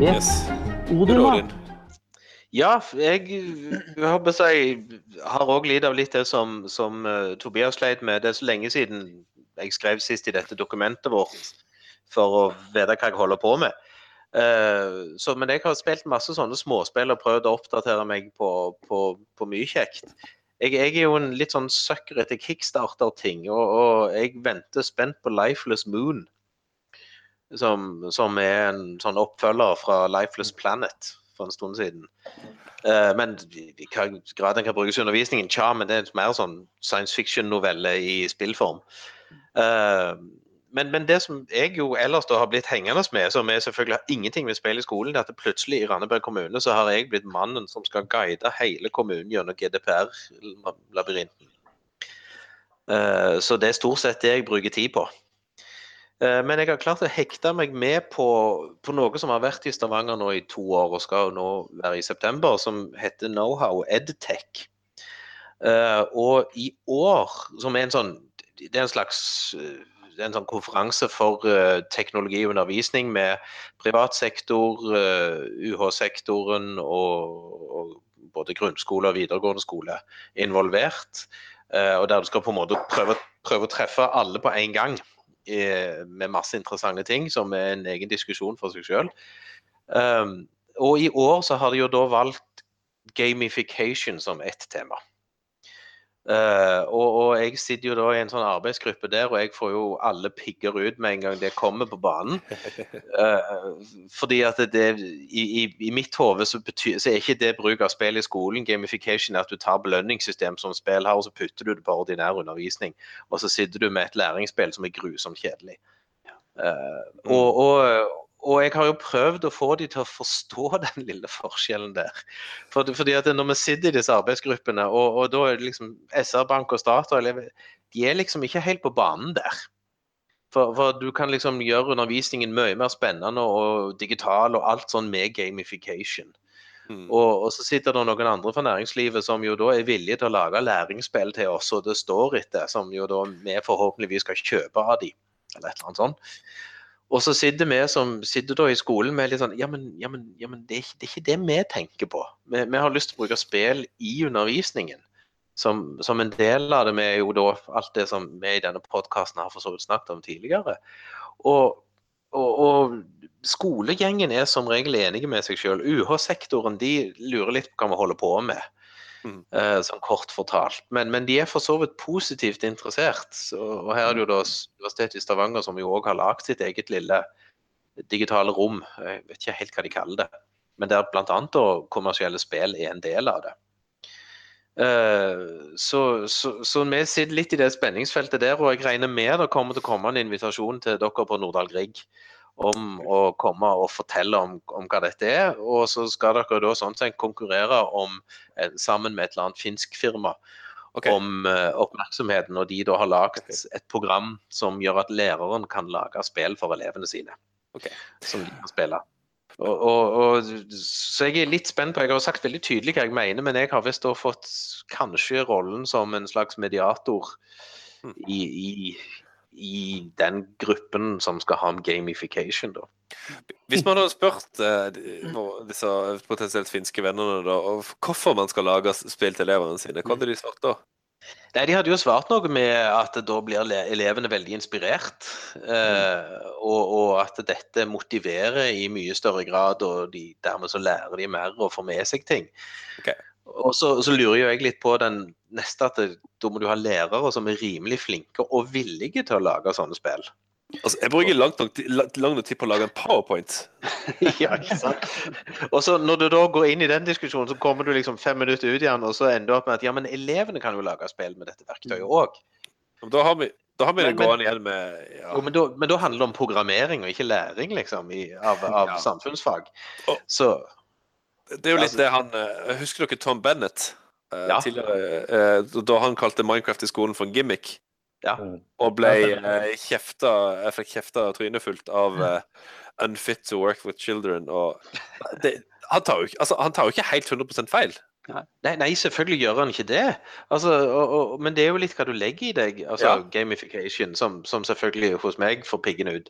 A: Yes.
B: Yes.
A: Odin, da.
C: Ja, jeg, jeg har òg lidd av litt det som, som uh, Tobias sleit med. Det er så lenge siden jeg skrev sist i dette dokumentet vårt for å vite hva jeg holder på med. Uh, så, men jeg har spilt masse sånne småspill og prøvd å oppdatere meg på, på, på mye kjekt. Jeg, jeg er jo en litt sånn sucker etter kickstarter-ting, og, og jeg venter spent på Lifeless Moon. Som, som er en sånn oppfølger fra Lifeless Planet for en stund siden. Uh, men i hva grad den kan brukes i undervisningen, tja, men det er mer sånn science fiction-novelle i spillform. Uh, men, men det som jeg jo ellers da har blitt hengende med, som er selvfølgelig har ingenting med speil i skolen, er at plutselig i Randaberg kommune så har jeg blitt mannen som skal guide hele kommunen gjennom GDPR-labyrinten. Uh, så det er stort sett det jeg bruker tid på. Eh, Men jeg har klart å hekte meg med på, på noe som har vært i Stavanger nå i to år, og skal nå være i september, som heter Knowhow Edtech. Eh, og i år, som er en sånn Det er en slags eh, det er en sånn konferanse for uh, teknologi og undervisning med privat sektor, uh, UH-sektoren og, og både grunnskole og videregående skole involvert. Uh, og der du skal på en måte prøve, prøve å treffe alle på en gang med masse interessante ting, som er en egen diskusjon for seg sjøl. Um, og i år så har de jo da valgt gamification som ett tema. Eh, og, og jeg sitter jo da i en sånn arbeidsgruppe der, og jeg får jo alle pigger ut med en gang det kommer på banen. Uh, fordi at det, i, i, i mitt hode så, så er ikke det bruk av spill i skolen. Gamification at du tar belønningssystem som spill har, og så putter du det på ordinær undervisning. Og så sitter du med et læringsspill som er grusomt kjedelig. Uh, og, og, og jeg har jo prøvd å få de til å forstå den lille forskjellen der. For, fordi at når vi sitter i disse arbeidsgruppene, og, og da er det liksom SR-Bank og Statoil De er liksom ikke helt på banen der. For, for du kan liksom gjøre undervisningen mye mer spennende og digital og alt sånn med gamification.
B: Mm.
C: Og, og så sitter det noen andre fra næringslivet som jo da er villige til å lage læringsspill til oss, og det står etter, som jo da vi forhåpentligvis skal kjøpe av de, eller et eller annet sånt. Og så sitter vi som sitter da i skolen med litt sånn Ja, men, ja, men, ja, men det, ikke, det er ikke det vi tenker på. Vi, vi har lyst til å bruke spill i undervisningen. Som, som en del av det med jo da alt det som vi i denne podkasten har for så vidt snakket om tidligere. Og, og, og skolegjengen er som regel enige med seg sjøl. UH-sektoren de lurer litt på hva vi holder på med.
B: Mm.
C: eh, sånn kort fortalt. Men, men de er for så vidt positivt interessert. Så, og her er det jo da s- Universitetet i Stavanger som jo òg har lagd sitt eget lille digitale rom. Jeg vet ikke helt hva de kaller det. Men der bl.a. kommersielle spill er en del av det. Eh, så, så, så vi sitter litt i det spenningsfeltet der, og jeg regner med det kommer til å komme en invitasjon til dere på Nordahl Grieg om å komme og fortelle om, om hva dette er. Og så skal dere da sånn sett konkurrere om, eh, sammen med et eller annet finsk firma
B: Okay.
C: om uh, oppmerksomheten, og de da har laget et program som gjør at læreren kan lage spill for elevene sine.
B: Okay.
C: Som de kan spille. Og, og, og, så jeg er litt spent på Jeg har sagt veldig tydelig hva jeg mener, men jeg har visst fått kanskje rollen som en slags mediator
B: Mm.
C: i, i, i den gruppen som skal ha om gamification, da.
B: Hvis man hadde spurt eh, disse potensielt finske vennene da, hvorfor man skal lage spill til elevene sine, hva hadde de svart da?
C: Nei, De hadde jo svart noe med at da blir elevene veldig inspirert. Eh, og, og at dette motiverer i mye større grad, og de, dermed så lærer de mer og får med seg ting.
B: Ok.
C: Og så, så lurer jeg litt på den neste at det, da må du ha lærere som er rimelig flinke og villige til å lage sånne spill.
B: Altså, jeg bruker langt nok, lang nok tid på å lage en powerpoint.
C: ja, ikke sant? Og så når du da går inn i den diskusjonen, så kommer du liksom fem minutter ut igjen, og så ender du opp med at ja, men elevene kan jo lage spill med dette verktøyet òg.
B: Da har vi, da har vi det
C: men-
B: gående igjen med ja.
C: Jo, men da, men da handler det om programmering og ikke læring, liksom, i, av, av
B: Ja.
C: samfunnsfag.
B: Og-
C: Så
B: Det er jo litt det han eh, Husker dere Tom Bennett? Eh,
C: Ja.
B: Tidligere, eh, da han kalte Minecraft i skolen for en gimmick,
C: ja.
B: og ble kjefta Jeg fikk kjefta trynefullt av uh, Unfit to work with children og det, han, tar jo altså, han tar jo ikke helt 100% feil.
C: Nei, nei, selvfølgelig gjør han ikke det. Altså, og, og, men det er jo litt hva du legger i deg. Altså,
B: Ja.
C: Gamification, som, som selvfølgelig hos meg får piggen ut.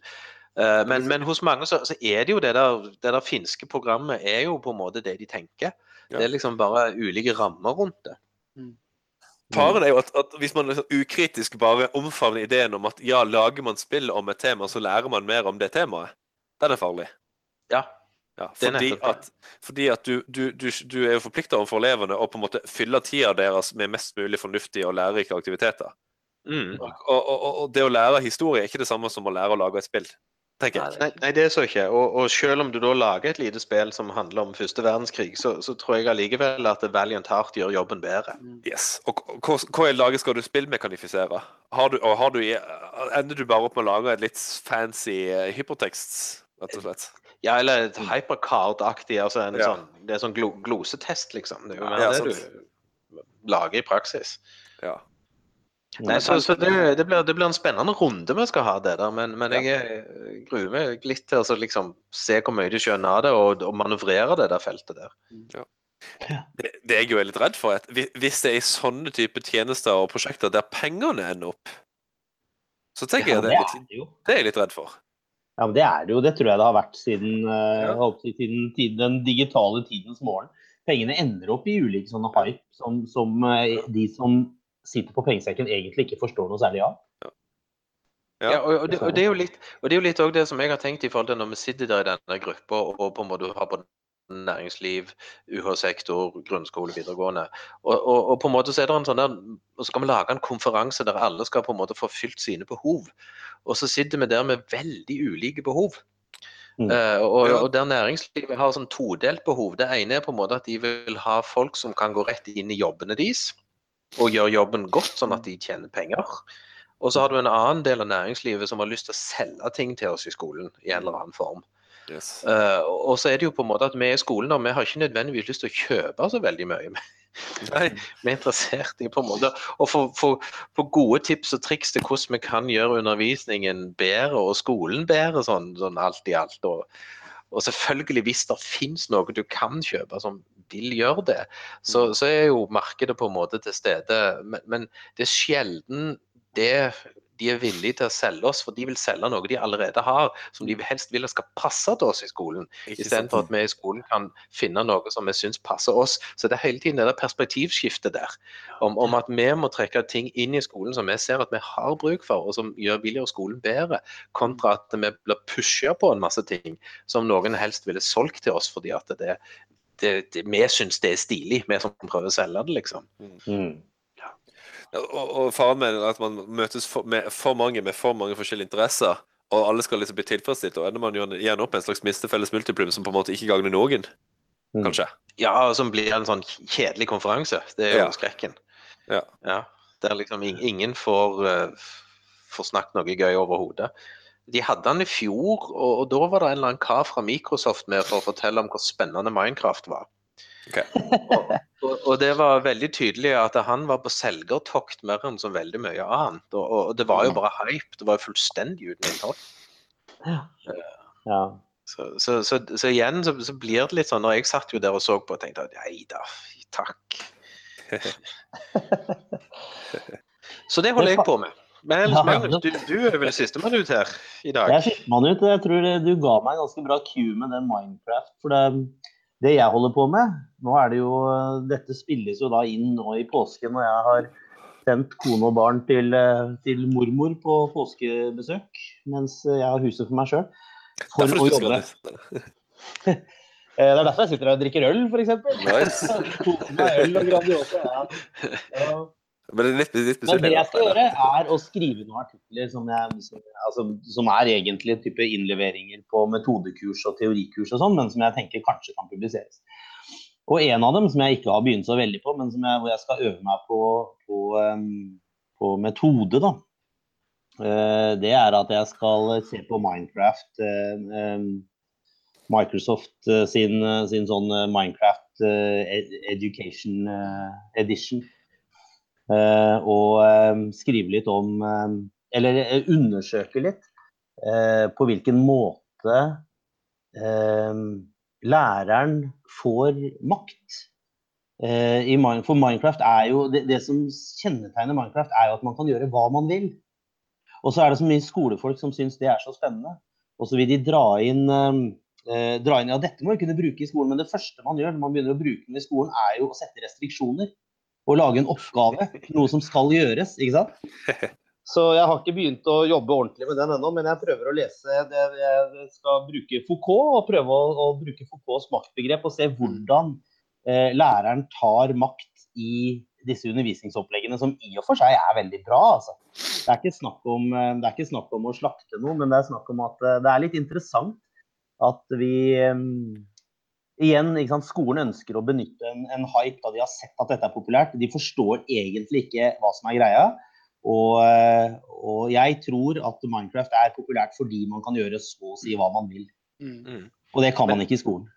C: Eh, men, men hos mange så, så er det jo det der, det der finske programmet er jo på en måte det de tenker.
B: Ja.
C: Det er liksom bare ulike rammer rundt det.
B: Faren er jo at, at hvis man liksom ukritisk bare omfavner ideen om at ja, lager man spill om et tema, så lærer man mer om det temaet, den er farlig.
C: Ja.
B: Ja,
C: Det er
B: fordi at, fordi at du, du, du, du er jo forplikta overfor elevene å på en måte fylle tida deres med mest mulig fornuftige og lærerike aktiviteter.
C: Mm.
B: Og, og, og, og det å lære historie er ikke det samme som å lære å lage et spill, tenker jeg.
C: Nei, nei, det er så ikke. Og, og selv om du da lager et lite spill som handler om første verdenskrig, så, så tror jeg allikevel at Valiant Heart gjør jobben bedre.
B: Yes. Og hva, laget skal du spillmekanifisere? Har du, og har du, ender du bare opp med å lage et litt fancy eh, hypertekst, rett og slett?
C: Ja, eller et hypercard-aktig. Altså en
B: Ja.
C: sånn, det er sånn glo glosetest, liksom. Det er jo mer
B: Ja,
C: det
B: sant.
C: du lager i praksis.
B: Ja.
C: Nei, så, så det, det, blir, det blir en spennende runde vi skal ha det der, men, men jeg er- gruer meg litt til å altså, liksom se hvor mye de skjønner av det, og, og manøvrere det der feltet der.
B: Det, det jeg jo er litt redd for, at hvis det er i sånne type tjenester og prosjekter der pengene ender opp, så tenker
A: Ja,
B: jeg det
A: det
B: er, litt,
A: det
B: er jeg litt redd for.
A: Ja, men det er det jo. Det tror jeg det har vært siden, eh,
B: Ja.
A: håper siden, tiden, den digitale tidens morgen. Pengene ender opp i ulike sånne hype som, som eh, de som sitter på pengesekken egentlig ikke forstår noe særlig av.
B: Ja.
C: Ja, og, og, det, og det er jo litt og det er jo litt det som jeg har tenkt i forhold til når vi sitter der i denne gruppa og på en måte har på næringsliv, UH-sektor, grunnskole, videregående. Og, og, og, på en måte så er det en sånn der, og så kan vi lage en konferanse der alle skal på en måte få fylt sine behov. Og så sitter vi der med veldig ulike behov.
A: Mm.
C: Uh, og, og der næringslivet har sånn todelt behov. Det ene er på en måte at de vil ha folk som kan gå rett inn i jobbene deres og gjør jobben godt, sånn at de tjener penger. Og så har du en annen del av næringslivet som har lyst til å selge ting til oss i skolen i en eller annen form.
B: Yes.
C: Uh, og så er det jo på en måte at vi i skolen og vi har ikke nødvendigvis lyst til å kjøpe så veldig mye.
B: Nei.
C: Vi er interessert i på en måte å få, få, få gode tips og triks til hvordan vi kan gjøre undervisningen bedre og skolen bedre, sånn, sånn alt i alt. Og, og selvfølgelig, hvis det finnes noe du kan kjøpe som vil gjøre det, så, så er jo markedet på en måte til stede. Men, men det er sjelden det de er villige til å selge oss, for de vil selge noe de allerede har, som de helst vil skal passe til oss i skolen. Istedenfor at vi i skolen kan finne noe som vi syns passer oss. Så det er hele tiden det der perspektivskiftet der. Om, om at vi må trekke ting inn i skolen som vi ser at vi har bruk for, og som gjør, vil gjøre skolen bedre, kontra at vi blir pusha på en masse ting som noen helst ville solgt til oss fordi at det, det, det, vi syns det er stilig, vi som prøver å selge det, liksom.
A: Mm.
B: Og, og faren med at man møtes for, med for mange med for mange forskjellige interesser, og alle skal liksom bli tilfredsstilt, og ender man jo igjen opp med en slags mistefelles multiplum som på en måte ikke gagner noen,
A: Mm.
B: kanskje.
C: Ja, og som blir en sånn kjedelig konferanse. Det er jo
B: Ja.
C: skrekken.
B: Ja.
C: Der liksom ingen får, uh, får snakket noe gøy overhodet. De hadde den i fjor, og, og da var det en eller annen kar fra Microsoft med for å fortelle om hvor spennende Minecraft var.
B: Okay.
C: og, og, og det var veldig tydelig at han var på selgertokt mer enn så veldig mye annet. Og, og det var jo bare hype. Det var jo fullstendig uten innhold.
A: Ja.
C: Så, så, så, så igjen så, så blir det litt sånn Når jeg satt jo der og så på og tenkte at nei da, takk. så det holder jeg på med. Men ellers,
A: Ja.
C: Magnus, du, du er vel sistemann ut her i dag?
A: Jeg er sistemann ut. og Jeg tror du ga meg en ganske bra cue med den Minecraft. For det, det jeg holder på med Nå er det jo Dette spilles jo da inn nå i påsken, og jeg har sendt kone og barn til, eh, til mormor på påskebesøk. Mens jeg har huset for meg sjøl. For å jobbe. Eh, Det er derfor jeg sitter her og drikker øl, f.eks.
B: Nice.
A: øl og Grandiosa. Ja. Ja.
B: Men litt, litt
A: Men det jeg skal gjøre, er å skrive noen artikler som, jeg, som, altså, som er egentlig type innleveringer på metodekurs og teorikurs og sånn, men som jeg tenker kanskje kan publiseres. Og en av dem som jeg ikke har begynt så veldig på, men jeg, hvor jeg skal øve meg på, på, på metode, da. eh, det er at jeg skal se på Minecraft. eh, Microsoft eh, sin, sin sånn Minecraft eh, Education Edition. Eh, og eh, skrive litt om eh, Eller undersøke litt på hvilken måte læreren får makt. For Minecraft er jo det, det som kjennetegner Minecraft, er jo at man kan gjøre hva man vil. Og så er det så mye skolefolk som syns det er så spennende. Og så vil de dra inn eh, dra inn, ja dette må vi kunne bruke i skolen, men det første man gjør når man begynner å bruke den i skolen, er jo å sette restriksjoner. Og lage en oppgave, noe som skal gjøres, ikke sant. Så jeg har ikke begynt å jobbe ordentlig med den ennå, men jeg prøver å lese det, Jeg skal bruke Foucault og prøve å, å bruke Foucaults maktbegrep og se hvordan eh, læreren tar makt i disse undervisningsoppleggene, som i og for seg er veldig bra. Altså. Det, er ikke snakk om, eh, det er ikke snakk om å slakte noe, men det er snakk om at eh, det er litt interessant at vi eh, Igjen, ikke sant? Skolen ønsker å benytte en, en hype da de har sett at dette er populært. De forstår egentlig ikke hva som er greia. Og, eh, og jeg tror at Minecraft er populært fordi man kan gjøre så å si hva man vil.
C: Mm.
A: Og det kan man ikke i skolen.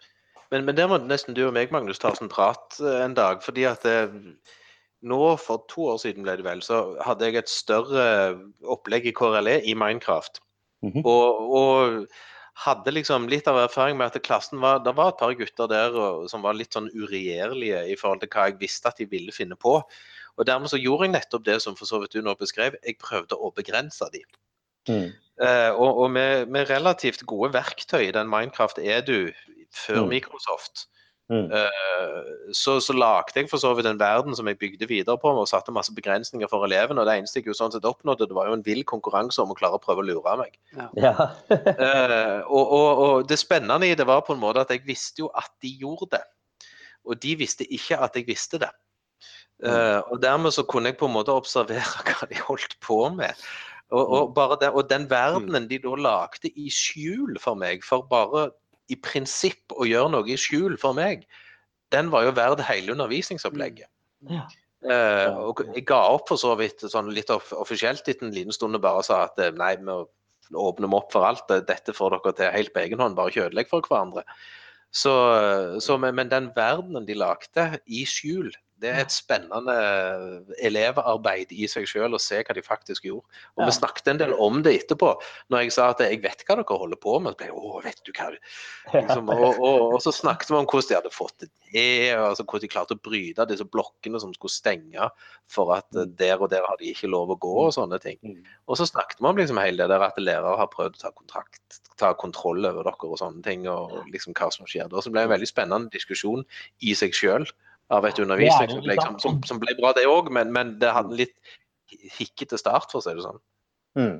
C: Men, men der må nesten du og meg, Magnus, ta oss en prat eh, en dag. fordi at det, nå, for to år siden ble det vel, så hadde jeg et større opplegg i KRLE i Minecraft.
A: Mhm.
C: og, og hadde liksom litt av erfaring med at klassen var Det var et par gutter der og, som var litt sånn uregjerlige i forhold til hva jeg visste at de ville finne på. Og dermed så gjorde jeg nettopp det som for så vidt du nå beskrev. Jeg prøvde å begrense de.
A: Mm.
C: Eh, og og med, med relativt gode verktøy i den Minecraft er du før
A: Mm.
C: Microsoft.
A: Mm.
C: Uh, så, så lagde jeg for så vidt en verden som jeg bygde videre på og satte masse begrensninger for elevene. og Det eneste jeg jo sånn sett oppnådde, det var jo en vill konkurranse om å klare å prøve å lure meg.
A: Ja.
C: uh, og, og, og det spennende i det var på en måte at jeg visste jo at de gjorde det. Og de visste ikke at jeg visste det. Uh, og dermed så kunne jeg på en måte observere hva de holdt på med. Og, og, bare det, og den verdenen de da lagde i skjul for meg, for bare i prinsipp å gjøre noe i skjul for meg, den var jo verd hele undervisningsopplegget.
A: Ja.
C: Uh, og jeg ga opp for så vidt sånn litt off offisielt etter en liten stund og bare sa at eh, nei, vi åpner vi opp for alt. eh, Dette får dere til helt på egen hånd, bare ikke ødelegg for hverandre. Så, så, men, men den verdenen de lagde i skjul, det er et spennende elevarbeid i seg selv å se hva de faktisk gjorde. Og
A: Ja.
C: vi snakket en del om det etterpå. Når jeg sa at jeg vet hva dere holder på med, så ble å, vet du hva liksom, og, og, og så snakket vi om hvordan de hadde fått det, og altså, hvordan de klarte å bryte disse blokkene som skulle stenge for at eh, der og der har de ikke lov å gå og sånne ting.
A: Mm.
C: Og så snakket vi om liksom hele det der at lærere har prøvd å ta, kontrakt, ta kontroll over dere og sånne ting, og liksom hva som skjer. Og så ble det en veldig spennende diskusjon i seg sjøl av et undervisningsopplegg som, som, som ble bra, det òg, men, men det hadde en litt hikkete start, for å si det sånn.
A: Mm.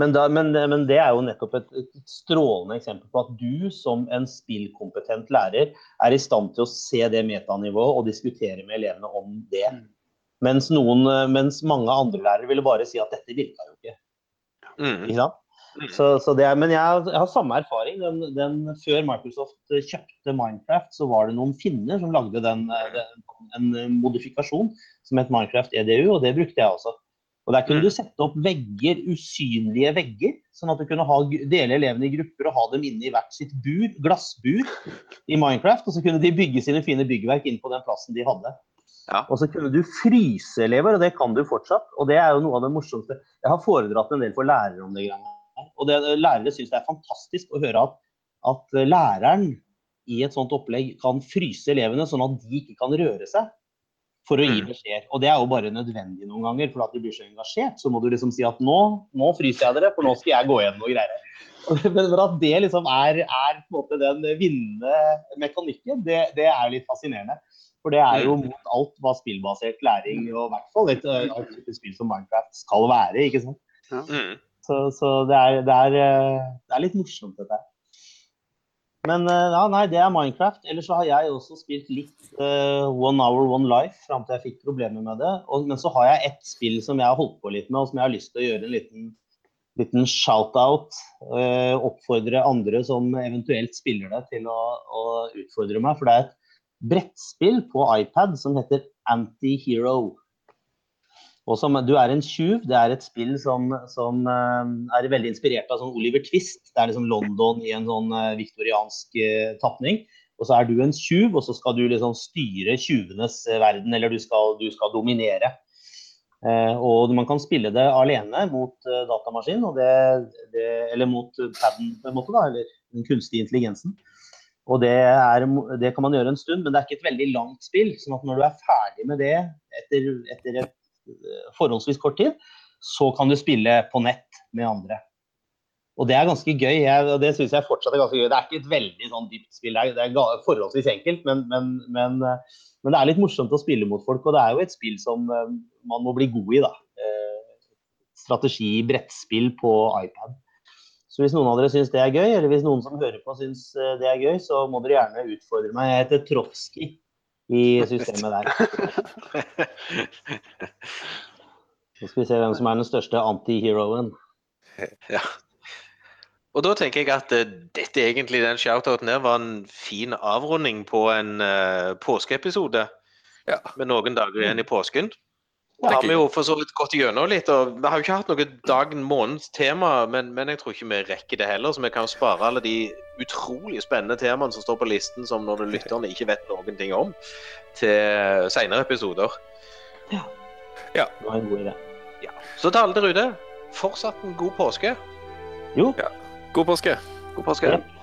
A: Men, da, men, men det er jo nettopp et, et strålende eksempel på at du som en spillkompetent lærer er i stand til å se det metanivået og diskutere med elevene om det.
D: Mm.
A: Mens, noen, mens mange andre lærere ville bare si at dette virka jo ikke.
C: Mm.
A: ikke sant?
C: Mm.
A: Så, så det er, men jeg, har- jeg har samme erfaring. Den, den, før Microsoft kjøpte Minecraft, så var det noen finner som lagde den, eh, den, en modifikasjon som het Minecraft EDU, og det brukte jeg også. Og Der kunne
C: Mm.
A: du sette opp vegger, usynlige vegger, sånn at du kunne ha, dele elevene i grupper og ha dem inne i hvert sitt bur, glassbur i Minecraft. Og så kunne de bygge sine fine byggverk inn på den plassen de hadde.
C: Ja.
A: Og så kunne du fryse elever, og det kan du fortsatt. Og det er jo noe av det morsomste. Jeg har foredratt en del for lærere om det her. Og det, lærere syns det er fantastisk å høre at, at læreren i et sånt opplegg kan fryse elevene sånn at de ikke kan røre seg for å gi
C: beskjed.
A: beskjeder. Og det er jo bare nødvendig noen ganger, for at du blir så engasjert. Så må du liksom si at nå, nå fryser jeg dere, for nå skal jeg gå igjen noe greier. Men at det liksom er, er på en måte den vinnende mekanikken, det, det er litt fascinerende. For det er jo mot alt hva spillbasert læring, og i hvert fall et et spill som Minecraft skal være. ikke sant?
C: Mm.
A: Så, så det, er, det, er, eh, det er litt morsomt, dette her. Men eh, ja, nei, det er Minecraft. Ellers så har jeg også spilt litt uh, One Hour One Life fram til jeg fikk problemer med det. Og, men så har jeg ett spill som jeg har holdt på litt med, og som jeg har lyst til å gjøre en liten, liten shout-out. Uh, oppfordre andre som eventuelt spiller det, til å, å utfordre meg. For det er et brettspill på iPad som heter Anti-Hero. Og som, du er en tjuv. Det er et spill som, som eh, er veldig inspirert av sånn Oliver Twist. Det er liksom London i en sånn eh, viktoriansk uh, tapning. Og så er du en tjuv, og så skal du liksom styre tjuvenes verden, eller du skal, du skal dominere. Eh, og man kan spille det alene mot uh, datamaskin, det, det, eller mot paden, på en måte, da, eller den kunstige intelligensen. Og det, er, det kan man gjøre en stund, men det er ikke et veldig langt spill. sånn at når du er ferdig med det etter, etter et forholdsvis kort tid, så kan du spille på nett med andre. Og det er ganske gøy. Jeg, og det syns jeg fortsatt er ganske gøy. Det er ikke et veldig sånn dypt spill, det er, forholdsvis enkelt, men, men, men, eh, men det er litt morsomt å spille mot folk. Og det er jo et spill som eh, man må bli god i, da. Eh, Strategi, brettspill på iPad. Så hvis noen av dere syns det er gøy, eller hvis noen som hører på syns det er gøy, så må dere gjerne utfordre meg. Jeg heter Trotskij i systemet der. Så skal vi se hvem som er den største antiheroen.
C: Ja. Og da tenker jeg at eh, dette egentlig, den shoutouten her var en fin avrunding på en uh, påskeepisode.
B: Ja.
C: Med noen dager igjen i påsken.
A: Ja,
C: Da har vi jo for så vidt gått gjennom litt, og vi har jo ikke hatt noe dag-måned-tema, men, men jeg tror ikke vi rekker det heller, så vi kan spare alle de utrolig spennende temaene som står på listen, som når lytterne ikke vet noen ting om, til senere episoder.
A: Det var en god idé.
C: Så til alle der ute, fortsatt en god påske.
A: Jo,
B: God påske.
C: God påske.
A: Yep.